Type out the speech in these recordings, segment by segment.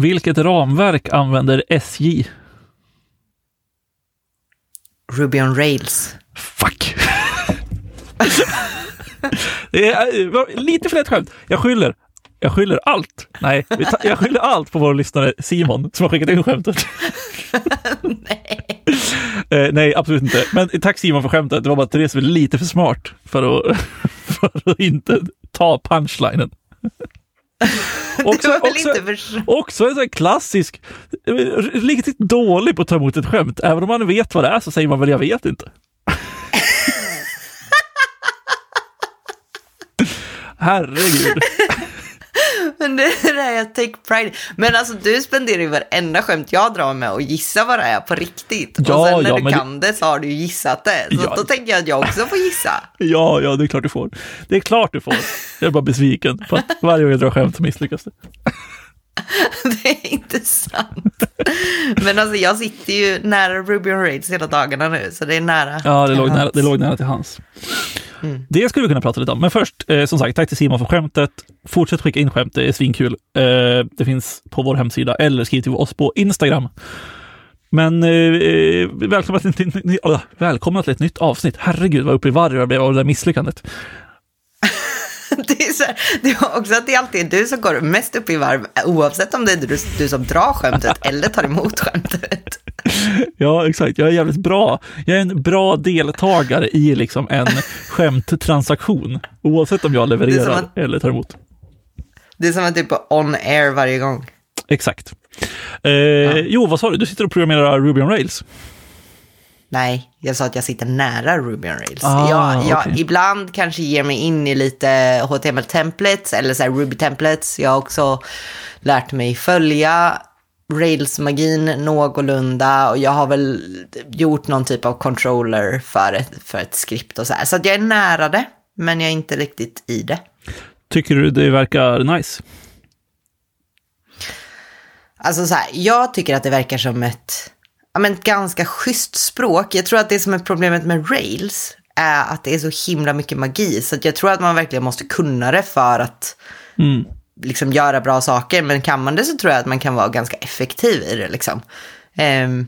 Vilket ramverk använder SJ? Ruby on Rails. Fuck! det är, eh, lite för lätt skämt. Jag skyller. Jag skyller allt. Nej, jag skyller allt på vår lyssnare Simon som har skickat in skämtet. nej. Eh, nej, absolut inte. Men tack Simon för skämtet. Det var bara att Therese var lite för smart för att, för att inte ta punchlinen. också, också, också en sån klassisk, riktigt dålig på att ta emot ett skämt. Även om man vet vad det är så säger man väl jag vet inte. Herregud. Men det är det jag take pride Men alltså du spenderar ju varenda skämt jag drar med och gissa vad det är på riktigt. Ja, och sen när ja, du kan det så har du gissat det. Så ja. då tänker jag att jag också får gissa. Ja, ja, det är klart du får. Det är klart du får. Jag är bara besviken på att varje gång jag drar skämt så misslyckas det. det är inte sant. Men alltså jag sitter ju nära Ruby on Raids hela dagarna nu, så det är nära. Ja, det låg nära, det låg nära till hans. Mm. Det skulle vi kunna prata lite om. Men först, eh, som sagt, tack till Simon för skämtet. Fortsätt skicka in skämt, det är svinkul. Eh, det finns på vår hemsida eller skriv till oss på Instagram. Men eh, eh välkomna, till, välkomna till ett nytt avsnitt. Herregud vad uppe i varv jag blev av det där misslyckandet. det, är så det är också att det alltid är du som går mest upp i varv, oavsett om det är du, du som drar skämtet eller tar emot skämtet. Ja, exakt. Jag är jävligt bra. Jag är en bra deltagare i liksom en skämttransaktion, oavsett om jag levererar att, eller tar emot. Det är som att du är på on air varje gång. Exakt. Eh, ja. Jo, vad sa du? Du sitter och programmerar Ruby on Rails. Nej, jag sa att jag sitter nära Ruby on Rails. Ah, jag, jag okay. ibland kanske ger mig in i lite HTML-templates eller så Ruby-templates. Jag har också lärt mig följa Rails-magin någorlunda och jag har väl gjort någon typ av controller för ett, för ett skript och så här. Så jag är nära det, men jag är inte riktigt i det. Tycker du det verkar nice? Alltså så här, jag tycker att det verkar som ett ja, men, ganska schysst språk. Jag tror att det som är problemet med rails är att det är så himla mycket magi. Så jag tror att man verkligen måste kunna det för att mm. Liksom, göra bra saker. Men kan man det så tror jag att man kan vara ganska effektiv i det. Liksom. Um,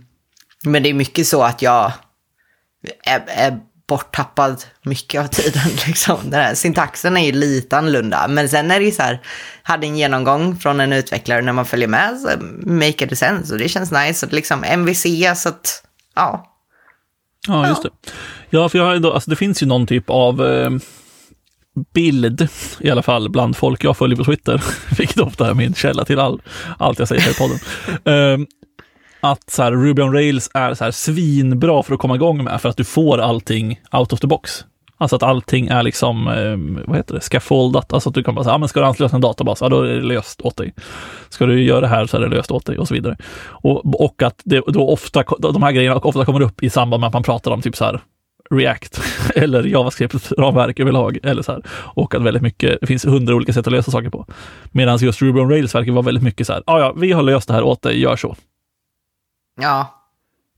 men det är mycket så att jag är, är borttappad mycket av tiden. Liksom. Den här syntaxen är ju lite annorlunda. Men sen är det ju så här, hade en genomgång från en utvecklare när man följer med, så make it sense och det känns nice. Och liksom MVC, så att ja. Ja, just det. Ja, för jag har ändå, alltså det finns ju någon typ av eh, bild, i alla fall bland folk jag följer på Twitter, vilket ofta är min källa till all, allt jag säger här i podden. eh, att så här, Ruby on Rails är så här svinbra för att komma igång med, för att du får allting out of the box. Alltså att allting är liksom, eh, vad heter det, scaffoldat. Alltså att du kan bara säga, ah, men ska du ansluta en databas, ja då är det löst åt dig. Ska du göra det här så är det löst åt dig och så vidare. Och, och att det då ofta, de här grejerna ofta kommer upp i samband med att man pratar om typ så här React eller JavaScript-ramverk överlag. Eller så här. Och att väldigt mycket, det finns hundra olika sätt att lösa saker på. Medan just Ruby on Rails verkar vara väldigt mycket så här, ja, ja, vi har löst det här åt dig, gör så. Ja.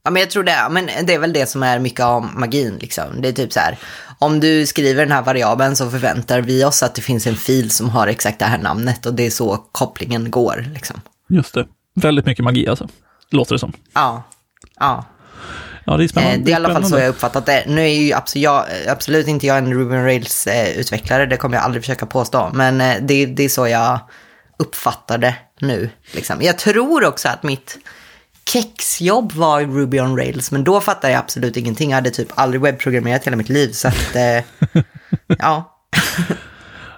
Ja, men jag tror det. Men det är väl det som är mycket av magin. Liksom. Det är typ så här, om du skriver den här variabeln så förväntar vi oss att det finns en fil som har exakt det här namnet och det är så kopplingen går. Liksom. Just det. Väldigt mycket magi alltså, låter det som. Ja. Ja. Ja, det är spännande. Eh, det är i alla fall så jag uppfattat det. Nu är ju absolut, jag, absolut inte jag en Ruby on Rails-utvecklare, eh, det kommer jag aldrig försöka påstå. Men eh, det, det är så jag uppfattar det nu. Liksom. Jag tror också att mitt kexjobb var Ruby on Rails, men då fattade jag absolut ingenting. Jag hade typ aldrig webbprogrammerat hela mitt liv, så att, eh, ja.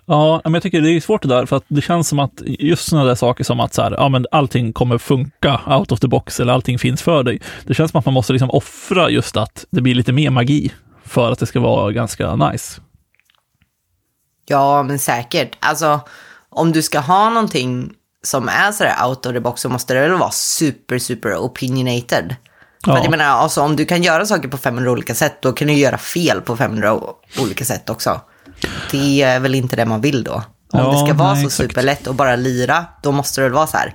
Ja, men jag tycker det är svårt det där, för att det känns som att just sådana där saker som att så här, ja, men allting kommer funka out of the box, eller allting finns för dig. Det känns som att man måste liksom offra just att det blir lite mer magi för att det ska vara ganska nice. Ja, men säkert. Alltså, om du ska ha någonting som är sådär out of the box så måste det väl vara super, super opinionated. Ja. För jag menar, alltså, om du kan göra saker på 500 olika sätt, då kan du göra fel på 500 olika sätt också. Det är väl inte det man vill då. Om ja, det ska vara nej, så exakt. superlätt och bara lira, då måste det väl vara så här.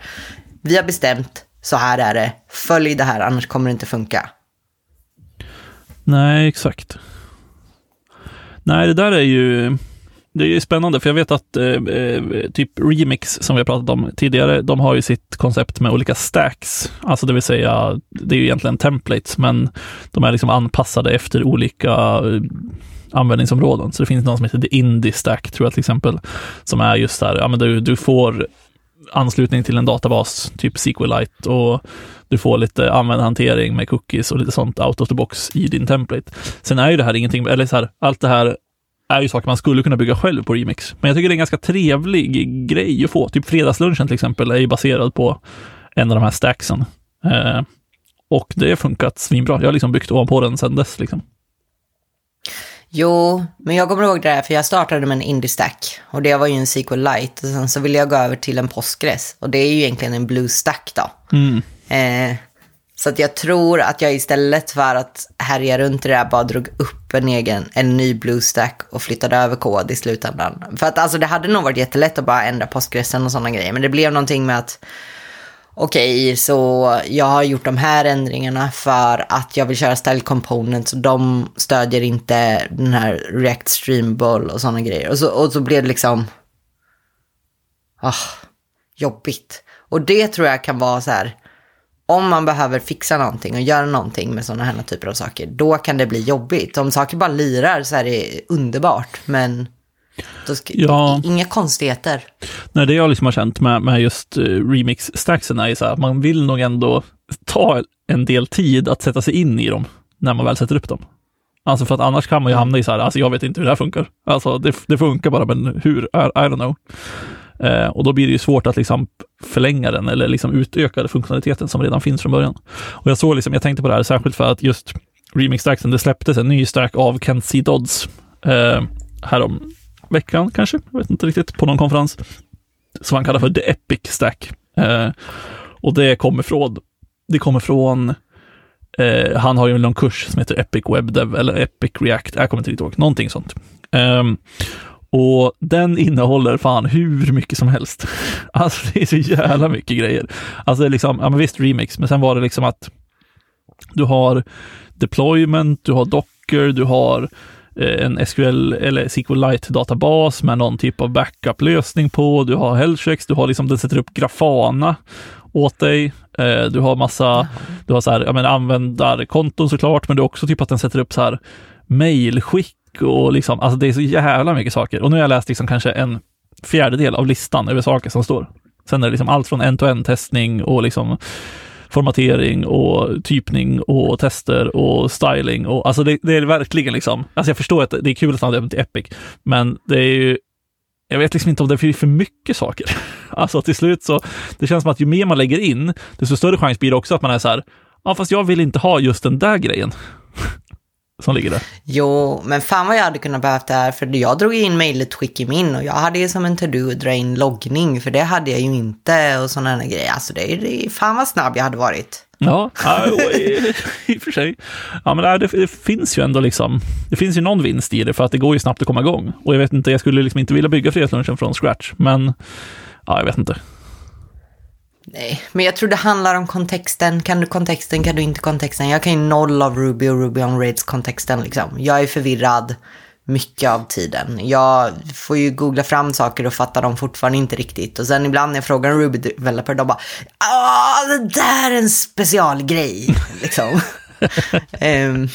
Vi har bestämt, så här är det, följ det här, annars kommer det inte funka. Nej, exakt. Nej, det där är ju det är spännande, för jag vet att eh, eh, typ Remix, som vi har pratat om tidigare, de har ju sitt koncept med olika stacks. Alltså det vill säga, det är ju egentligen templates, men de är liksom anpassade efter olika eh, användningsområden. Så det finns någon som heter The Indie Stack, tror jag till exempel, som är just där, ja men du, du får anslutning till en databas, typ SQLite, och du får lite användarhantering med cookies och lite sånt out of the box i din template. Sen är ju det här ingenting, eller så här, allt det här är ju saker man skulle kunna bygga själv på Remix. Men jag tycker det är en ganska trevlig grej att få. Typ fredagslunchen till exempel är ju baserad på en av de här stacksen. Eh, och det har funkat svinbra. Jag har liksom byggt ovanpå den sedan dess. Liksom. Jo, men jag kommer ihåg det här för jag startade med en Indie-stack och det var ju en SQLite och sen så ville jag gå över till en Postgres och det är ju egentligen en Blue-stack då. Mm. Eh, så att jag tror att jag istället för att härja runt i det där bara drog upp en egen, en ny Bluestack och flyttade över kod i slutändan. För att alltså det hade nog varit jättelätt att bara ändra postgressen och sådana grejer. Men det blev någonting med att okej, okay, så jag har gjort de här ändringarna för att jag vill köra style components och de stödjer inte den här React Streamable och sådana grejer. Och så, och så blev det liksom, ah, jobbigt. Och det tror jag kan vara så här, om man behöver fixa någonting och göra någonting med sådana här typer av saker, då kan det bli jobbigt. Om saker bara lirar så är det underbart, men ja. inga konstigheter. Nej, det jag liksom har känt med, med just uh, remix-stacksen är ju så här, man vill nog ändå ta en del tid att sätta sig in i dem när man väl sätter upp dem. Alltså för att annars kan man ju hamna i så här, alltså jag vet inte hur det här funkar. Alltså det, det funkar bara, men hur? I, I don't know. Eh, och då blir det ju svårt att liksom förlänga den eller liksom utöka funktionaliteten som redan finns från början. Och jag såg liksom, jag tänkte på det här särskilt för att just Remix-stacksen, det släpptes en ny stack av Kent C. Dodds eh, härom veckan kanske, jag vet inte riktigt, på någon konferens, som han kallar för The Epic Stack. Eh, och det kommer från, det kommer från eh, han har ju någon kurs som heter Epic Web Dev eller Epic React, jag kommer inte riktigt ihåg, någonting sånt. Eh, och den innehåller fan hur mycket som helst. Alltså det är så jävla mycket grejer. Alltså det är liksom, ja men visst remix, men sen var det liksom att du har deployment, du har docker, du har en SQL eller SQLite databas med någon typ av backup-lösning på. Du har Hellchecks, du har liksom, den sätter upp Grafana åt dig. Eh, du har massa, du har så här, jag menar användarkonton såklart, men du har också typ att den sätter upp så här mailskick och liksom, alltså det är så jävla mycket saker. Och nu har jag läst liksom kanske en fjärdedel av listan över saker som står. Sen är det liksom allt från en-to-en testning och liksom formatering och typning och tester och styling och alltså det, det är verkligen liksom, alltså jag förstår att det är kul att han har till Epic, men det är ju jag vet liksom inte om det blir för mycket saker. Alltså till slut så, det känns som att ju mer man lägger in, desto större chans blir det också att man är så här, ja fast jag vill inte ha just den där grejen som ligger där. Jo, men fan vad jag hade kunnat behövt det här, för jag drog in mejlet skick i min och jag hade ju som en to-do att dra in loggning, för det hade jag ju inte och sådana här grejer. Alltså det är, fan vad snabb jag hade varit. Ja, i, och för sig. Ja, men det, det, finns ju ändå liksom, det finns ju någon vinst i det för att det går ju snabbt att komma igång. Och jag vet inte, jag skulle liksom inte vilja bygga fredagslunchen från scratch, men ja, jag vet inte. Nej, men jag tror det handlar om kontexten. Kan du kontexten, kan du inte kontexten? Jag kan ju noll av Ruby och Ruby on Rails kontexten liksom. Jag är förvirrad mycket av tiden. Jag får ju googla fram saker och fatta dem fortfarande inte riktigt. Och sen ibland när jag frågar en Ruby developer, de bara ah det där är en specialgrej. liksom. um,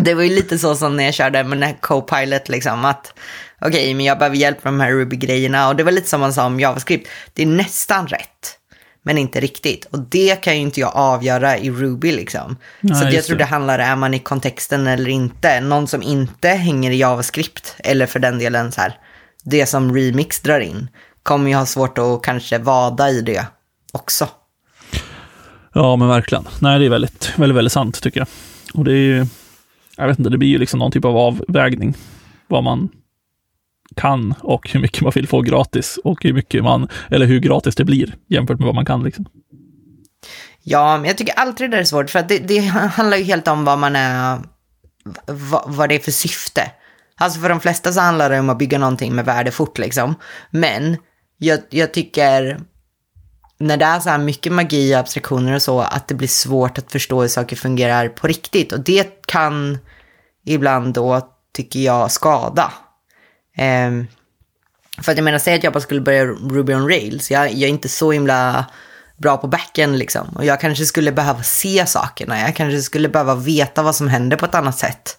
det var ju lite så som när jag körde med den här Copilot, liksom att okej, okay, men jag behöver hjälp med de här Ruby-grejerna. Och det var lite som man sa om JavaScript, det är nästan rätt men inte riktigt. Och det kan ju inte jag avgöra i Ruby liksom. Nej, så jag tror det handlar, är man i kontexten eller inte? Någon som inte hänger i JavaScript, eller för den delen så här, det som Remix drar in, kommer ju ha svårt att kanske vada i det också. Ja, men verkligen. Nej, det är väldigt, väldigt, väldigt sant tycker jag. Och det är ju, jag vet inte, det blir ju liksom någon typ av avvägning. Vad man kan och hur mycket man vill få gratis och hur mycket man, eller hur gratis det blir jämfört med vad man kan liksom. Ja, men jag tycker alltid det är svårt för att det, det handlar ju helt om vad man är, vad, vad det är för syfte. Alltså för de flesta så handlar det om att bygga någonting med värde fort liksom. Men jag, jag tycker när det är så här mycket magi, och abstraktioner och så, att det blir svårt att förstå hur saker fungerar på riktigt. Och det kan ibland då, tycker jag, skada Um, för att jag menar, säg att jag bara skulle börja Ruby on Rails. Jag, jag är inte så himla bra på backen liksom. Och jag kanske skulle behöva se sakerna. Jag kanske skulle behöva veta vad som händer på ett annat sätt.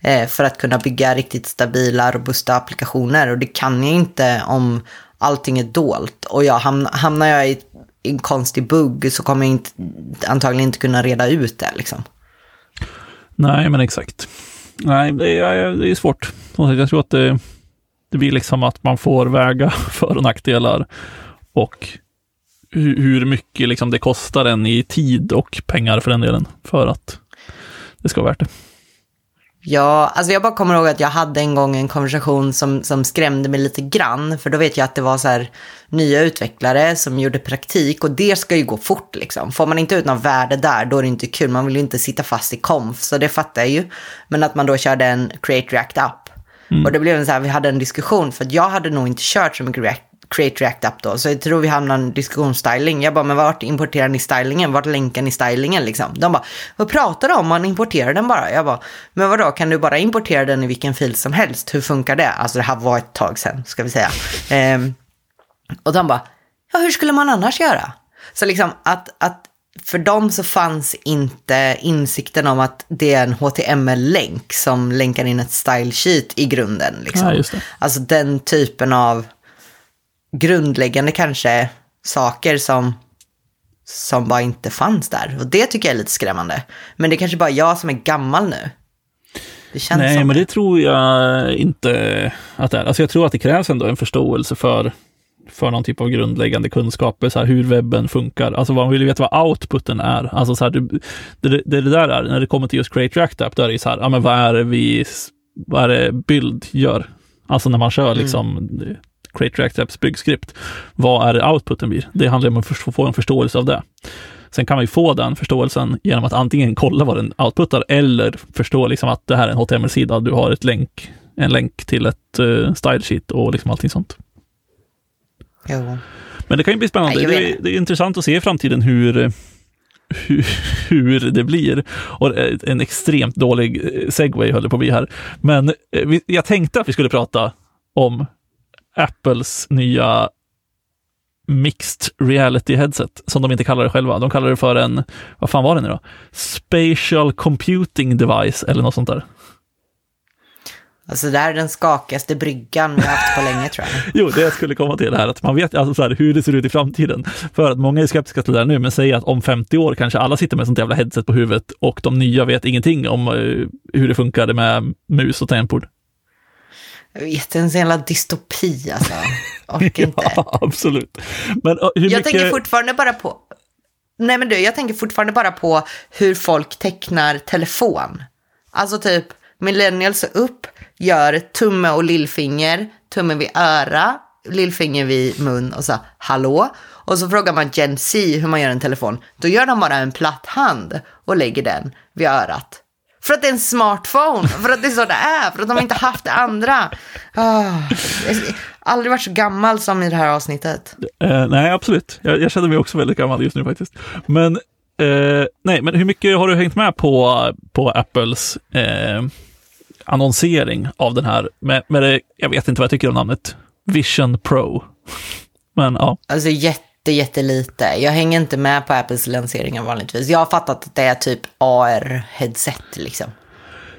Eh, för att kunna bygga riktigt stabila, robusta applikationer. Och det kan jag inte om allting är dolt. Och jag hamnar, hamnar jag i en konstig bugg så kommer jag inte, antagligen inte kunna reda ut det liksom. Nej, men exakt. Nej, det är, det är svårt. Jag tror att det, det blir liksom att man får väga för och nackdelar och hur mycket liksom det kostar en i tid och pengar för den delen för att det ska vara värt det. Ja, alltså jag bara kommer ihåg att jag hade en gång en konversation som, som skrämde mig lite grann. För då vet jag att det var så här nya utvecklare som gjorde praktik och det ska ju gå fort liksom. Får man inte ut något värde där, då är det inte kul. Man vill ju inte sitta fast i konf, så det fattar jag ju. Men att man då körde en Create React App. Mm. Och det blev en så här, vi hade en diskussion, för jag hade nog inte kört så mycket React, Create React App då. Så jag tror vi hamnade i en diskussionsstyling. Jag bara, men vart importerar ni stylingen? Vart länkar ni stylingen liksom? De bara, vad pratar du om? Man importerar den bara. Jag bara, men vadå, kan du bara importera den i vilken fil som helst? Hur funkar det? Alltså det här var ett tag sedan, ska vi säga. Ehm, och de bara, ja hur skulle man annars göra? Så liksom att, att för dem så fanns inte insikten om att det är en HTML-länk som länkar in ett style sheet i grunden. Liksom. Ja, alltså den typen av grundläggande kanske saker som, som bara inte fanns där. Och det tycker jag är lite skrämmande. Men det är kanske bara jag som är gammal nu. Det Nej, men det. det tror jag inte att det är. Alltså jag tror att det krävs ändå en förståelse för för någon typ av grundläggande kunskaper, så här, hur webben funkar. Alltså man vill ju veta vad outputen är. Alltså så här, det, det, det där är, när det kommer till just Create React App, då är det så här, ja men vad är det vi, vad är det bild gör? Alltså när man kör mm. liksom mm. Create React Apps byggskript. Vad är det outputen blir? Det handlar om att få en förståelse av det. Sen kan man ju få den förståelsen genom att antingen kolla vad den outputar eller förstå liksom att det här är en HTML-sida, du har ett länk, en länk till ett uh, style sheet och liksom allting sånt. Jo. Men det kan ju bli spännande. Nej, det, är, det, är, intressant att se i framtiden hur, hur, hur det blir. Och en extremt dålig eh, segway höll det på att bli här. Men eh, jag tänkte att vi skulle prata om Apples nya Mixed Reality Headset, som de inte kallar det själva. De kallar det för en, vad fan var det nu då? Spatial Computing Device eller något sånt där. Alltså det här är den skakigaste bryggan vi har haft på länge tror jag. jo, det skulle komma till det här att man vet alltså så här, hur det ser ut i framtiden. För att många är skeptiska till det här nu, men säger att om 50 år kanske alla sitter med sånt jävla headset på huvudet och de nya vet ingenting om uh, hur det funkade med mus och tangentbord. Jag vet, en sån jävla dystopi alltså. Orkar inte. ja, absolut. Men uh, hur jag mycket... tänker fortfarande bara på... Nej men du, jag tänker fortfarande bara på hur folk tecknar telefon. Alltså typ millennials upp, gör tumme och lillfinger, tumme vid öra, lillfinger vid mun och så hallå. Och så frågar man Gen Z hur man gör en telefon. Då gör de bara en platt hand och lägger den vid örat. För att det är en smartphone, för att det är så det är, för att de inte haft det andra. Oh, aldrig varit så gammal som i det här avsnittet. Uh, nej, absolut. Jag, jag, känner mig också väldigt gammal just nu faktiskt. Men, uh, nej, men hur mycket har du hängt med på, på Apples uh, annonsering av den här? Med, med det, jag vet inte vad jag tycker om namnet. Vision Pro. Men ja. Alltså jätte, jättelite. Jag hänger inte med på Apples lanseringar vanligtvis. Jag har fattat att det är typ AR-headset liksom.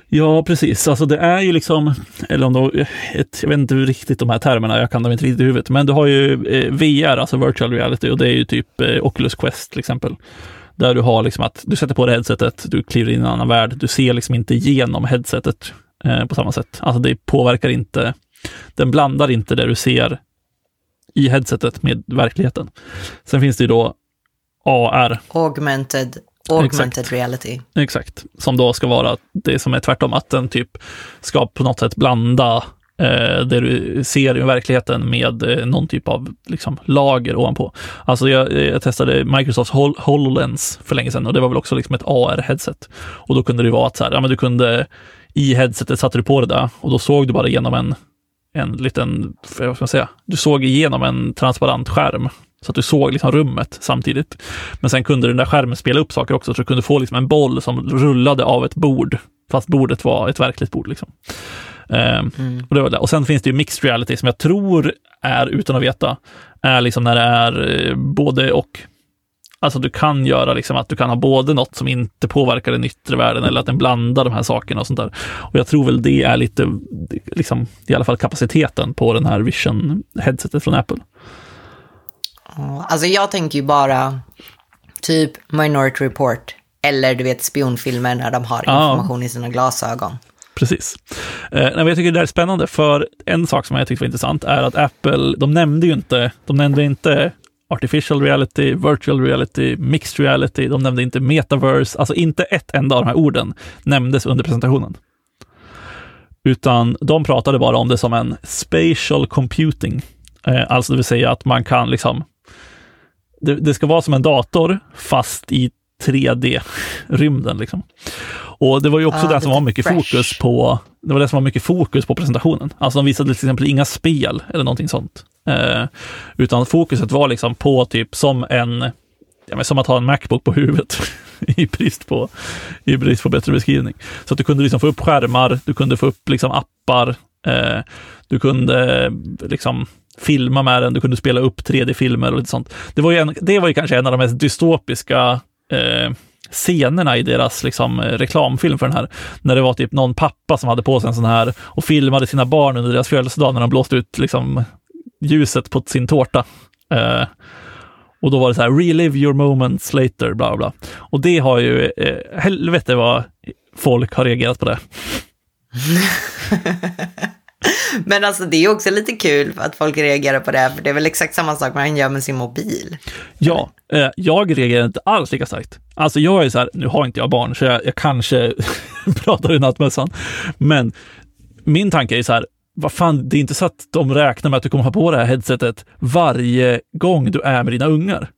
Ja, precis. Alltså det är ju liksom, eller om det ett, jag vet inte riktigt de här termerna, jag kan dem inte riktigt i huvudet, men du har ju eh, VR, alltså virtual reality, och det är ju typ eh, Oculus Quest till exempel. Där du har liksom att du sätter på dig headsetet, du kliver in i en annan värld, du ser liksom inte igenom headsetet eh, på samma sätt. Alltså det påverkar inte, den blandar inte det du ser i headsetet med verkligheten. Sen finns det ju då AR. Augmented Augmented Exakt. reality. Exakt, som då ska vara det som är tvärtom, att den typ ska på något sätt blanda eh, det du ser i verkligheten med eh, någon typ av liksom, lager ovanpå. Alltså jag, jag testade Microsofts Hol HoloLens för länge sedan och det var väl också liksom ett AR-headset. Och då kunde det vara att så här, ja, men du kunde i headsetet satte du på det där och då såg du bara igenom en, en liten, vad ska man säga, du såg igenom en transparent skärm så att du såg liksom rummet samtidigt. Men sen kunde den där skärmen spela upp saker också, så du kunde få liksom en boll som rullade av ett bord, fast bordet var ett verkligt bord. Liksom. mm. och, det var det. och sen finns det ju mixed reality som jag tror är, utan att veta, är liksom när det är eh, både och. Alltså du kan göra liksom att du kan ha både något som inte påverkar den yttre världen eller att den blandar de här sakerna och sånt där. Och jag tror väl det är lite, liksom, i alla fall kapaciteten på den här Vision headsetet från Apple. Alltså jag tänker ju bara typ Minority Report eller du vet spionfilmer när de har information ja. i sina glasögon. Precis. Eh, jag tycker det är spännande, för en sak som jag tyckte var intressant är att Apple, de nämnde ju inte, de nämnde inte artificial reality, virtual reality, mixed reality, de nämnde inte metaverse, alltså inte ett enda av de här orden nämndes under presentationen. Utan de pratade bara om det som en spatial computing, eh, alltså det vill säga att man kan liksom, det, det ska vara som en dator fast i 3D-rymden. Liksom. Och det var ju också ah, det som var mycket fresh. fokus på, det var det som var mycket fokus på presentationen. Alltså de visade till exempel inga spel eller någonting sånt. Eh, utan fokuset var liksom på typ som en, ja, men som att ha en Macbook på huvudet i, brist på, i brist på bättre beskrivning. Så att du kunde liksom få upp skärmar, du kunde få upp liksom appar, eh, du kunde liksom filma med den, du kunde spela upp 3D-filmer och lite sånt. Det var ju, en, det var ju kanske en av de mest dystopiska eh, scenerna i deras liksom, eh, reklamfilm för den här. När det var typ någon pappa som hade på sig en sån här och filmade sina barn under deras födelsedag när de blåste ut liksom, ljuset på sin tårta. Eh, och då var det så här, relive your moments later, bla bla. Och det har ju, eh, helvete vad folk har reagerat på det. Men alltså det är också lite kul att folk reagerar på det, för det är väl exakt samma sak man gör med sin mobil. Ja, eh, jag reagerar inte alls lika starkt. Alltså jag är så här, nu har inte jag barn, så jag, jag kanske pratar i nattmössan, men min tanke är så här, vad fan, det är inte så att de räknar med att du kommer ha på det här headsetet varje gång du är med dina ungar.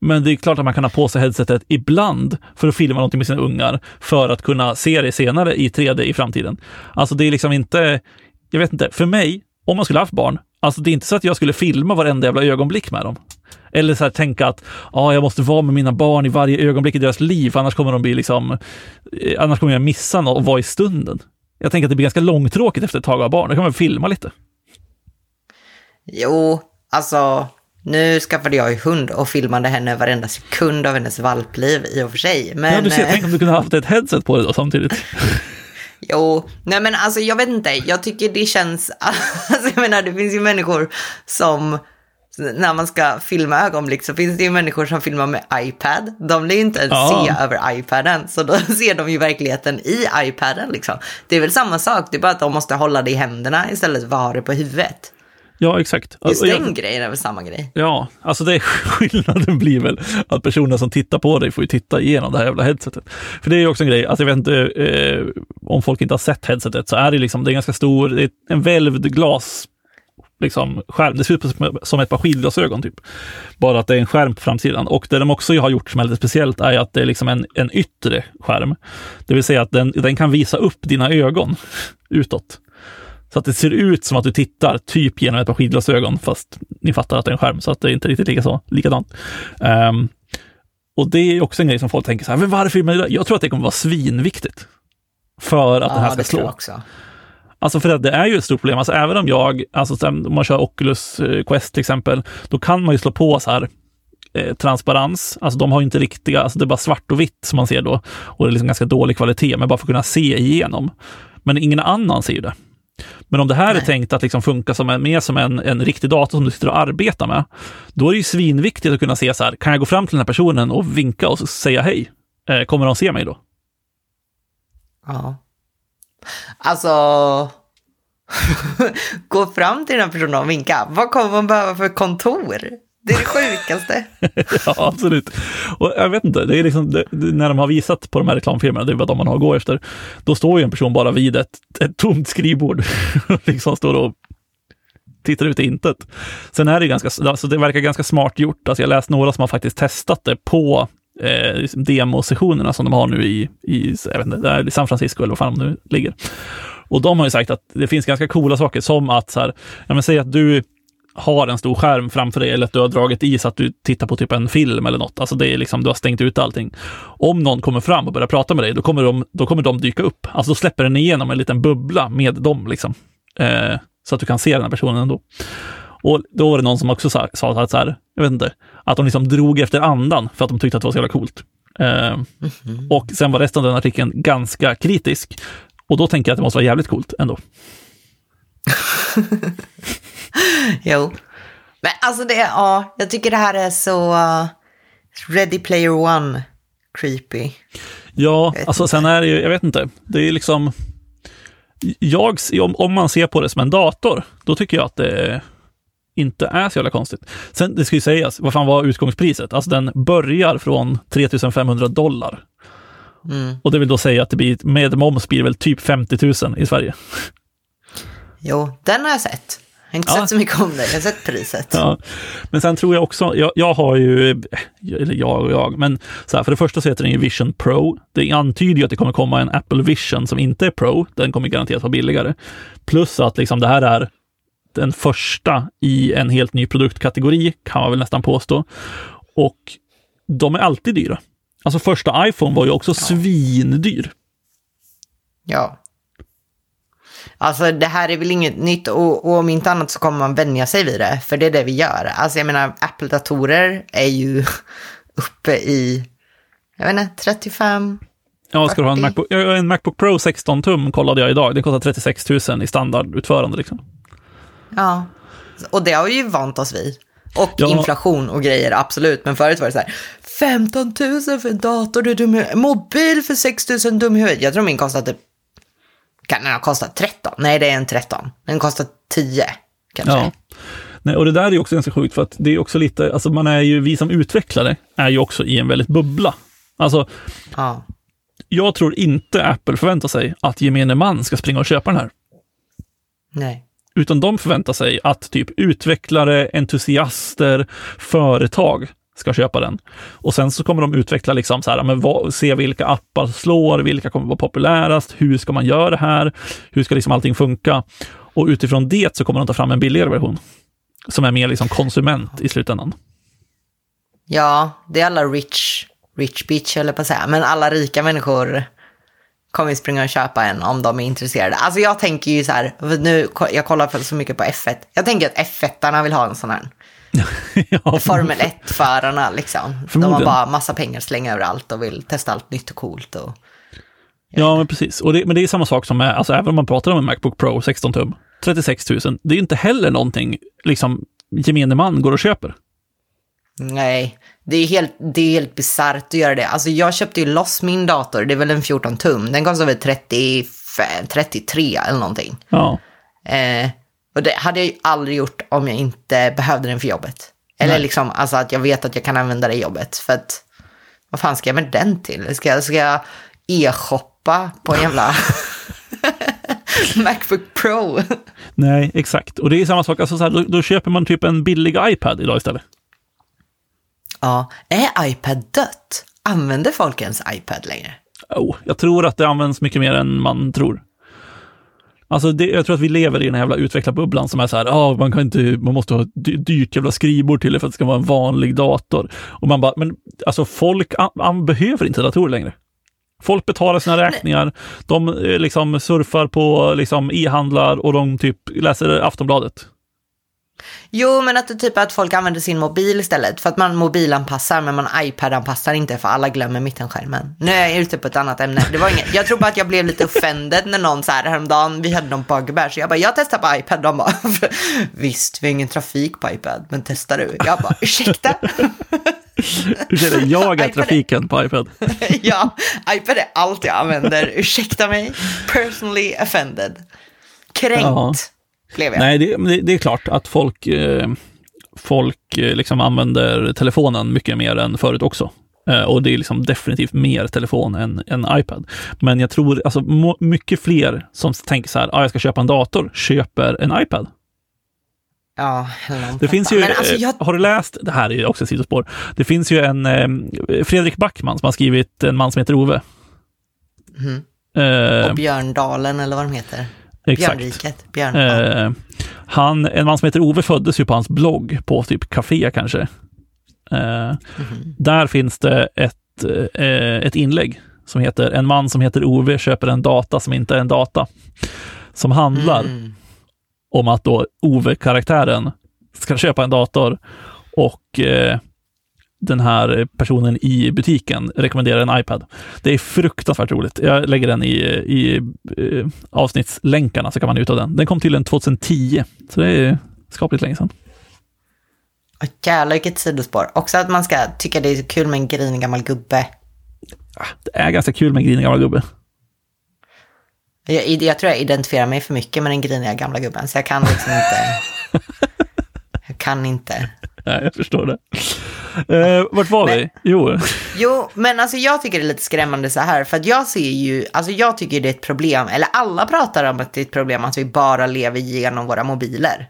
Men det är klart att man kan ha på sig headsetet ibland för att filma någonting med sina ungar för att kunna se det senare i 3D i framtiden. Alltså det är liksom inte, jag vet inte, för mig, om man skulle haft barn, alltså det är inte så att jag skulle filma varenda jävla ögonblick med dem. Eller så här, tänka att ah, jag måste vara med mina barn i varje ögonblick i deras liv, annars kommer de bli liksom, eh, annars kommer jag missa något och vara i stunden. Jag tänker att det blir ganska långtråkigt efter ett tag av barn, då kan man filma lite. Jo, alltså nu skaffade jag ju hund och filmade henne varenda sekund av hennes valpliv i och för sig. Men... Ja, du ser, tänk om du kunde haft ett headset på dig då samtidigt. Jo, nej men alltså jag vet inte, jag tycker det känns, alltså jag menar det finns ju människor som, när man ska filma ögonblick så finns det ju människor som filmar med iPad. De vill ju inte ens ja. se över iPaden, så då ser de ju verkligheten i iPaden liksom. Det är väl samma sak, det är bara att de måste hålla det i händerna istället för att ha det på huvudet. Ja, exakt. Just den jag, grejen är väl samma grej. Ja, alltså det är skillnaden blir väl att personen som tittar på dig får ju titta igenom det här jävla headsetet. För det är ju också en grej, alltså jag vet inte eh, om folk inte har sett headsetet så är det liksom, det är ganska stor, det är en välvd glas liksom, skärm. Det ser ut som ett par skidglasögon typ. Bara att det är en skärm på framsidan. Och det de också har gjort som är lite speciellt är att det är liksom en, en yttre skärm. Det vill säga att den, den kan visa upp dina ögon utåt. Så att det ser ut som att du tittar typ genom ett par skidglasögon, fast ni fattar att det är en skärm, så att det är inte riktigt lika så, likadant. Um, och det är också en grej som folk tänker så här, men varför det? Jag tror att det kommer vara svinviktigt för att ja, det här ska slå. Också. Alltså för att det är ju ett stort problem. Alltså även om jag, alltså om man kör Oculus eh, Quest till exempel, då kan man ju slå på så här eh, transparens. Alltså de har inte riktiga, alltså det är bara svart och vitt som man ser då. Och det är liksom ganska dålig kvalitet, men bara för att kunna se igenom. Men ingen annan ser det. Men om det här Nej. är tänkt att liksom funka som en, mer som en, en riktig dator som du sitter och arbetar med, då är det ju svinviktigt att kunna se så här, kan jag gå fram till den här personen och vinka och säga hej? Eh, kommer de se mig då? Ja. Alltså, gå fram till den här personen och vinka. Vad kommer man behöva för kontor? Det är det sjukaste. ja, absolut. Och jag vet inte, det är liksom, det, när de har visat på de här reklamfilmerna, det är vad de man har att gå efter, då står ju en person bara vid ett, ett tomt skrivbord och liksom står och tittar ut i intet. Sen är det ganska, alltså det verkar ganska smart gjort. Alltså jag har läst några som har faktiskt testat det på eh, liksom demosessionerna som de har nu i, i, jag vet inte, där i San Francisco eller var fan de nu ligger. Och de har ju sagt att det finns ganska coola saker som att så här, ja men säg att du har en stor skärm framför dig eller att du har dragit i så att du tittar på typ en film eller något. Alltså det är liksom, du har stängt ut allting. Om någon kommer fram och börjar prata med dig, då kommer de, då kommer de dyka upp. Alltså då släpper den igenom en liten bubbla med dem liksom. Eh, så att du kan se den här personen ändå. Och då var det någon som också sa, sa att så här, jag vet inte, att de liksom drog efter andan för att de tyckte att det var så jävla coolt. Eh, mm -hmm. Och sen var resten av den artikeln ganska kritisk. Och då tänker jag att det måste vara jävligt coolt ändå. jo. Men alltså det, ja, jag tycker det här är så uh, Ready Player One creepy. Ja, alltså sen är det ju, jag vet inte, det är liksom, jag, om, om man ser på det som en dator, då tycker jag att det inte är så jävla konstigt. Sen, det ska ju sägas, vad fan var utgångspriset? Alltså den börjar från 3500 dollar. Mm. Och det vill då säga att det blir, med moms blir det väl typ 50 000 i Sverige. Jo, den har jag sett. Jag har inte ja. sett så mycket om det, jag har sett priset. Ja. Men sen tror jag också, jag, jag har ju, eller jag och jag, men så här, för det första så heter den ju Vision Pro. Det antyder ju att det kommer komma en Apple Vision som inte är Pro. Den kommer garanterat vara billigare. Plus att liksom det här är den första i en helt ny produktkategori, kan man väl nästan påstå. Och de är alltid dyra. Alltså första iPhone var ju också ja. svindyr. Ja. Alltså det här är väl inget nytt och, och om inte annat så kommer man vänja sig vid det, för det är det vi gör. Alltså jag menar, Apple-datorer är ju uppe i, jag vet inte, 35, Ja, ska du ha en Macbook, en Macbook Pro 16 tum kollade jag idag. Det kostar 36 000 i standardutförande liksom. Ja, och det har vi ju vant oss vid. Och ja. inflation och grejer, absolut. Men förut var det så här, 15 000 för en dator, du är dum Mobil för 6 000, dum i huvudet. Jag tror min kostade, kan den ha kostat 13? Nej, det är en 13. Den kostar 10, kanske. Ja. Nej, och det där är också ganska sjukt, för att det är också lite, alltså man är ju, vi som utvecklare är ju också i en väldigt bubbla. Alltså, ja. jag tror inte Apple förväntar sig att gemene man ska springa och köpa den här. Nej. Utan de förväntar sig att typ utvecklare, entusiaster, företag ska köpa den. Och sen så kommer de utveckla liksom så här, men vad, se vilka appar slår, vilka kommer vara populärast, hur ska man göra det här, hur ska liksom allting funka? Och utifrån det så kommer de ta fram en billigare version som är mer liksom konsument i slutändan. Ja, det är alla rich, rich bitch eller på att säga, men alla rika människor kommer springa och köpa en om de är intresserade. Alltså jag tänker ju så här, nu, jag kollar så mycket på F1. Jag tänker att F1-arna vill ha en sån här. ja, Formel 1-förarna liksom. De har bara massa pengar slänga överallt och vill testa allt nytt och coolt. Och, ja, men precis. Det, men det är samma sak som med, alltså även om man pratar om en Macbook Pro 16 tum, 36 000, det är inte heller någonting liksom gemene man går och köper. Nej, det är helt, det är helt bisarrt att göra det. Alltså jag köpte ju loss min dator, det är väl en 14 tum. Den kostar väl 30, 33 eller någonting. Ja. Eh, och det hade jag ju aldrig gjort om jag inte behövde den för jobbet. Eller Nej. liksom, alltså att jag vet att jag kan använda det i jobbet. För att, vad fan ska jag med den till? Ska jag, ska jag e-shoppa på en jävla Macbook Pro? Nej, exakt. Och det är samma sak, alltså så här, då, då köper man typ en billig iPad idag istället. Ja, är iPad dött? Använder folk ens iPad längre? Oh, jag tror att det används mycket mer än man tror. Alltså det, jag tror att vi lever i den här jävla utvecklarbubblan som är så här, oh, man, kan inte, man måste ha dyrt jävla skrivbord till det för att det ska vara en vanlig dator. Och man bara, men alltså folk an, behöver inte datorer längre. Folk betalar sina räkningar, de eh, liksom surfar på liksom e-handlar och de typ läser Aftonbladet. Jo, men att det typ att folk använder sin mobil istället. För att man mobilanpassar, men man iPad-anpassar inte för alla glömmer mittenskärmen. Nu är jag ute på ett annat ämne. Det var inget, jag tror bara att jag blev lite offended när någon så här häromdagen, vi hade någon bugbear, så jag bara, jag testar på iPad. De bara, visst, vi har ingen trafik på iPad, men testar du? Jag bara, ursäkta? Ursäkta, jag är trafiken på iPad. ja, iPad är allt jag använder. Ursäkta mig, personally offended. Kränkt. Ja blev jag. Nej, det, det är klart att folk, eh, folk eh, liksom använder telefonen mycket mer än förut också. Eh, och det är liksom definitivt mer telefon än, än iPad. Men jag tror, alltså mycket fler som tänker så här, ah, jag ska köpa en dator, köper en iPad. Ja, det finns ju, alltså jag... har du läst, det här är också ett sidospår, det finns ju en Fredrik Backman som har skrivit En man som heter Ove. Mm. Uh, och Björndalen eller vad de heter. Exakt. Björnriket. Björn, eh, Han, en man som heter Ove föddes ju på hans blogg på typ Café kanske. Eh, Där finns det ett, eh, ett inlägg som heter En man som heter Ove köper en data som inte är en data. Som handlar Mm. om att då Ove-karaktären ska köpa en dator och eh, den här personen i butiken rekommenderar en iPad. Det är fruktansvärt roligt. Jag lägger den i, i eh, avsnittslänkarna så kan man njuta av den. Den kom till en 2010, så det är skapligt länge sedan. Jävlar vilket sidospår. Också att man ska tycka det är kul med en grinig gammal gubbe. Det är ganska kul med en grinig gammal gubbe. Jag, jag tror jag identifierar mig för mycket med den griniga gamla gubben, så jag kan liksom inte... Kan inte. Nej, jag förstår det. Eh, vart var vi? Jo, Jo, men alltså jag tycker det är lite skrämmande så här, för att jag ser ju, alltså jag tycker det är ett problem, eller alla pratar om att det är ett problem att vi bara lever genom våra mobiler.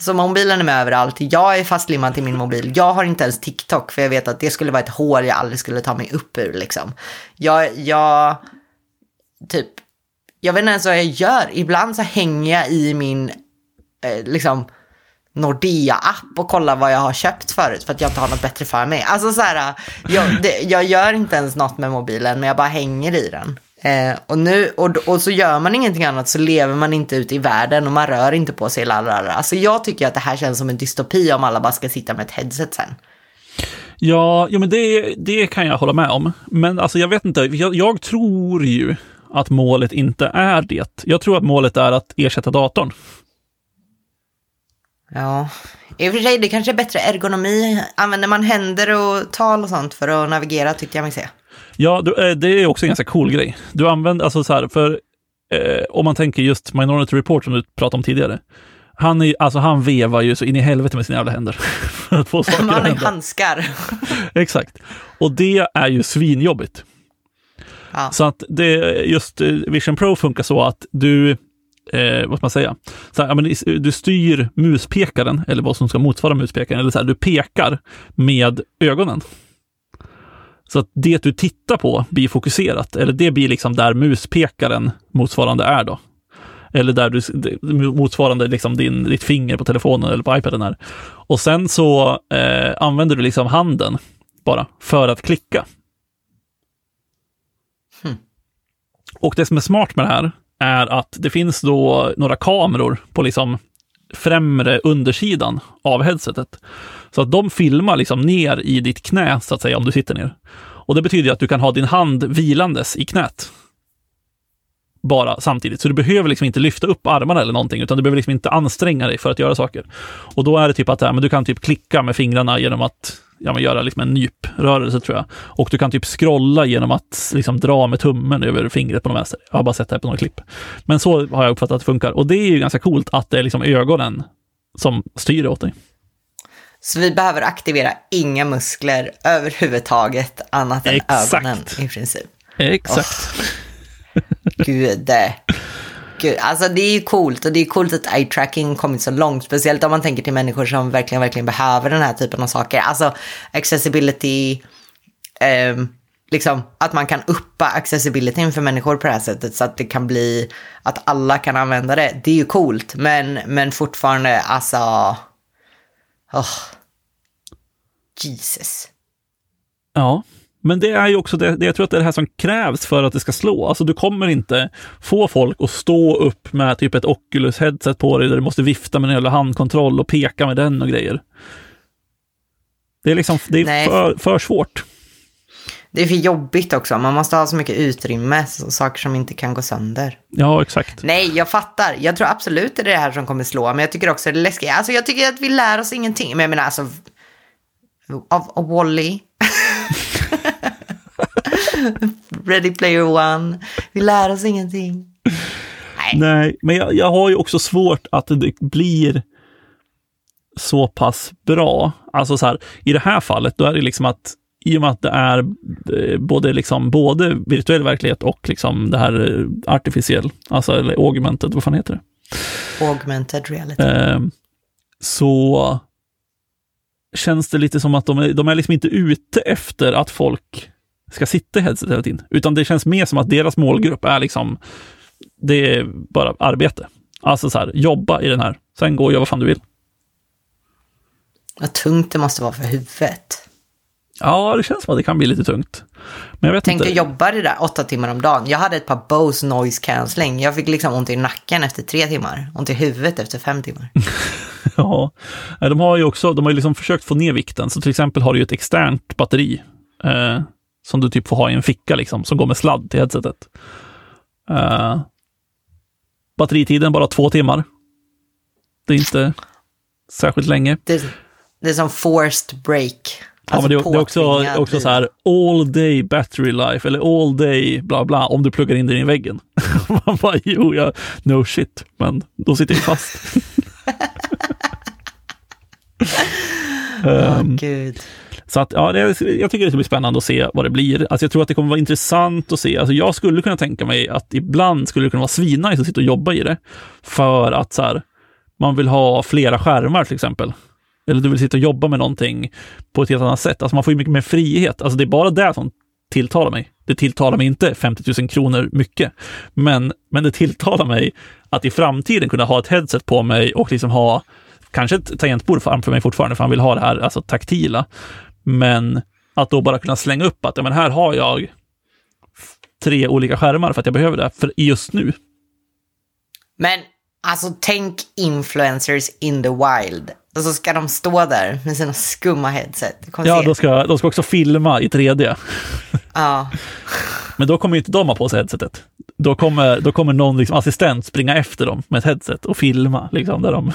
Så mobilen är med överallt, jag är fastlimmad till min mobil, jag har inte ens TikTok för jag vet att det skulle vara ett hål jag aldrig skulle ta mig upp ur liksom. Jag, jag, typ, jag vet inte ens vad jag gör, ibland så hänger jag i min, eh, liksom, Nordea-app och kollar vad jag har köpt förut för att jag inte har något bättre för mig. Alltså så här, jag, det, jag gör inte ens något med mobilen men jag bara hänger i den. Eh, och, nu, och, och så gör man ingenting annat så lever man inte ute i världen och man rör inte på sig. Lalala. Alltså jag tycker att det här känns som en dystopi om alla bara ska sitta med ett headset sen. Ja, ja men det, det kan jag hålla med om. Men alltså jag vet inte, jag, jag tror ju att målet inte är det. Jag tror att målet är att ersätta datorn. Ja, i och för sig det kanske är bättre ergonomi. Använder man händer och tal och sånt för att navigera tyckte jag mig se. Ja, eh, det är också en ganska cool grej. Du använder, alltså så här, för eh, om man tänker just Minority Report som du pratade om tidigare. Han, är, alltså han vevar ju så in i helvete med sina jävla händer. för att få saker Man har ju handskar. Exakt. Och det är ju svinjobbigt. Ja. Så att det, just eh, Vision Pro funkar så att du, eh, vad ska man säga, så här, ja, men du styr muspekaren, eller vad som ska motsvara muspekaren, eller så här, du pekar med ögonen. Så att det du tittar på blir fokuserat, eller det blir liksom där muspekaren motsvarande är då. Eller där du, motsvarande liksom din, ditt finger på telefonen eller på iPaden är. Och sen så eh, använder du liksom handen bara för att klicka. Och det som är smart med det här är att det finns då några kameror på liksom främre undersidan av headsetet. Så att de filmar liksom ner i ditt knä, så att säga, om du sitter ner. Och det betyder att du kan ha din hand vilandes i knät. Bara samtidigt. Så du behöver liksom inte lyfta upp armarna eller någonting, utan du behöver liksom inte anstränga dig för att göra saker. Och då är det typ att men du kan typ klicka med fingrarna genom att ja, men göra liksom en nyprörelse tror jag. Och du kan typ scrolla genom att liksom dra med tummen över fingret på den vänster. Jag har bara sett det här på några klipp. Men så har jag uppfattat att det funkar. Och det är ju ganska coolt att det är liksom ögonen som styr åt dig. Så vi behöver aktivera inga muskler överhuvudtaget annat än Exakt. ögonen i princip. Exakt. Gud. Gud. Alltså det är ju coolt och det är coolt att eye tracking kommit så långt. Speciellt om man tänker till människor som verkligen, verkligen behöver den här typen av saker. Alltså accessibility, um, liksom att man kan uppa accessibilityn för människor på det här sättet så att det kan bli att alla kan använda det. Det är ju coolt, men, men fortfarande alltså... Oh. Jesus. Ja, men det är ju också det, det, jag tror att det är det här som krävs för att det ska slå. Alltså du kommer inte få folk att stå upp med typ ett Oculus-headset på dig där du måste vifta med en jävla handkontroll och peka med den och grejer. Det är liksom, det är för, för svårt. Det är för jobbigt också. Man måste ha så mycket utrymme, så, saker som inte kan gå sönder. Ja, exakt. Nej, jag fattar. Jag tror absolut det är det här som kommer slå, men jag tycker också det är läskigt. Alltså jag tycker att vi lär oss ingenting. Men jag menar alltså, av, av Wall-E. Ready Player One. Vi lär oss ingenting. Nej. Nej, men jag, jag har ju också svårt att det blir så pass bra. Alltså så här, i det här fallet, då är det liksom att i och med att det är eh, både, liksom, både virtuell verklighet och liksom det här eh, artificiell, alltså eller augmented, vad fan heter det? Augmented reality. Eh, så känns det lite som att de är, de är liksom inte ute efter att folk ska sitta i headset hela tiden, utan det känns mer som att deras målgrupp är liksom, det är bara arbete. Alltså så här, jobba i den här, sen gå och göra vad fan du vill. Vad tungt det måste vara för huvudet. Ja, det känns som att det kan bli lite tungt. Men jag vet Tänk inte. att jobba det där åtta timmar om dagen. Jag hade ett par Bose noise cancelling. Jag fick liksom ont i nacken efter tre timmar. Ont i huvudet efter fem timmar. Ja, de har ju också, de har ju liksom försökt få ner vikten. Så till exempel har du ju ett externt batteri eh, som du typ får ha i en ficka liksom, som går med sladd till headsetet. Eh, batteritiden bara två timmar. Det är inte särskilt länge. Det, det är som forced break. Ja, men det, är- det är också, också så här all day battery life eller all day bla bla om du pluggar in den i väggen. Man bara, jo, jag, no shit, men då sitter jag fast. Ehm, gud. Så att, ja, det, jag tycker det ska bli spännande att se vad det blir. Alltså, jag tror att det kommer vara intressant att se. Alltså, jag skulle kunna tänka mig att ibland skulle det kunna vara svinnice att sitta och jobba i det. För att så här, man vill ha flera skärmar till exempel. Eller du vill sitta och jobba med någonting på ett helt annat sätt. Alltså man får ju mycket mer frihet. Alltså det är bara det som tilltalar mig. Det tilltalar mig inte 50 000 kronor mycket. Men, men det tilltalar mig att i framtiden kunna ha ett headset på mig och liksom ha kanske ett tangentbord framför mig fortfarande, för han vill ha det här alltså taktila. Men att då bara kunna slänga upp att ja, men här har jag tre olika skärmar för att jag behöver det för just nu. Men alltså tänk influencers in the wild. Och så ska de stå där med sina skumma headset. Ja, se. de ska, de ska också filma i 3D. Ja. Men då kommer inte de ha på sig headsetet. Då kommer, då kommer någon liksom assistent springa efter dem med ett headset och filma liksom där de.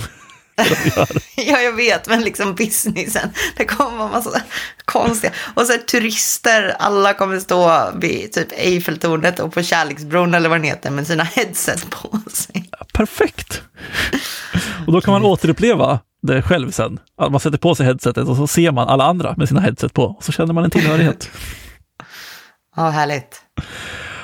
ja, jag vet, men liksom businessen. Det kommer vara massa konstiga. Och så här, turister, alla kommer stå vid typ Eiffeltornet och på Kärleksbron eller vad den heter med sina headset på sig. Perfekt! Och då kan man återuppleva det själv sen. Man sätter på sig headsetet och så ser man alla andra med sina headset på och så känner man en tillhörighet. Ja, härligt.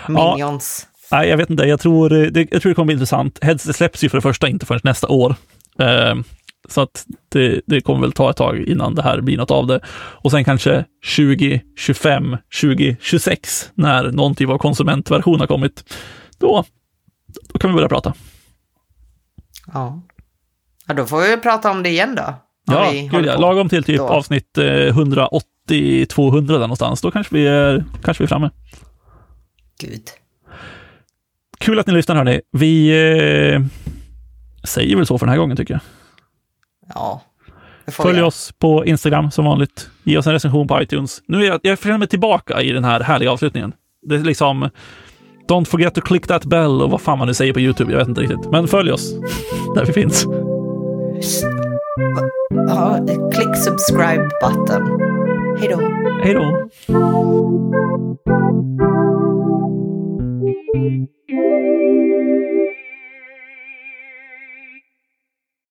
Ja. Minions. Nej, jag vet inte. Jag tror, det, jag tror det kommer bli intressant. Headset släpps ju för det första inte förrän nästa år. Eh, så att det, det kommer väl ta ett tag innan det här blir något av det. Och sen kanske 2025, 2026, när någon typ av konsumentversion har kommit, då, då kan vi börja prata. Ja. ja, då får vi prata om det igen då. Ja, gud ja. Lagom till typ då. avsnitt eh, 180-200 där någonstans. Då kanske vi är, kanske vi är framme. Gud. Kul att ni lyssnar hörni. Vi eh, säger väl så för den här gången tycker jag. Ja. Följ jag. oss på Instagram som vanligt. Ge oss en recension på iTunes. Nu är jag, jag känner mig tillbaka i den här härliga avslutningen. Det är liksom Don't forget to click that bell och vad fan man nu säger på YouTube. Jag vet inte riktigt. Men följ oss där vi finns. Klick click subscribe button. Hej då. Hej då. Thank you.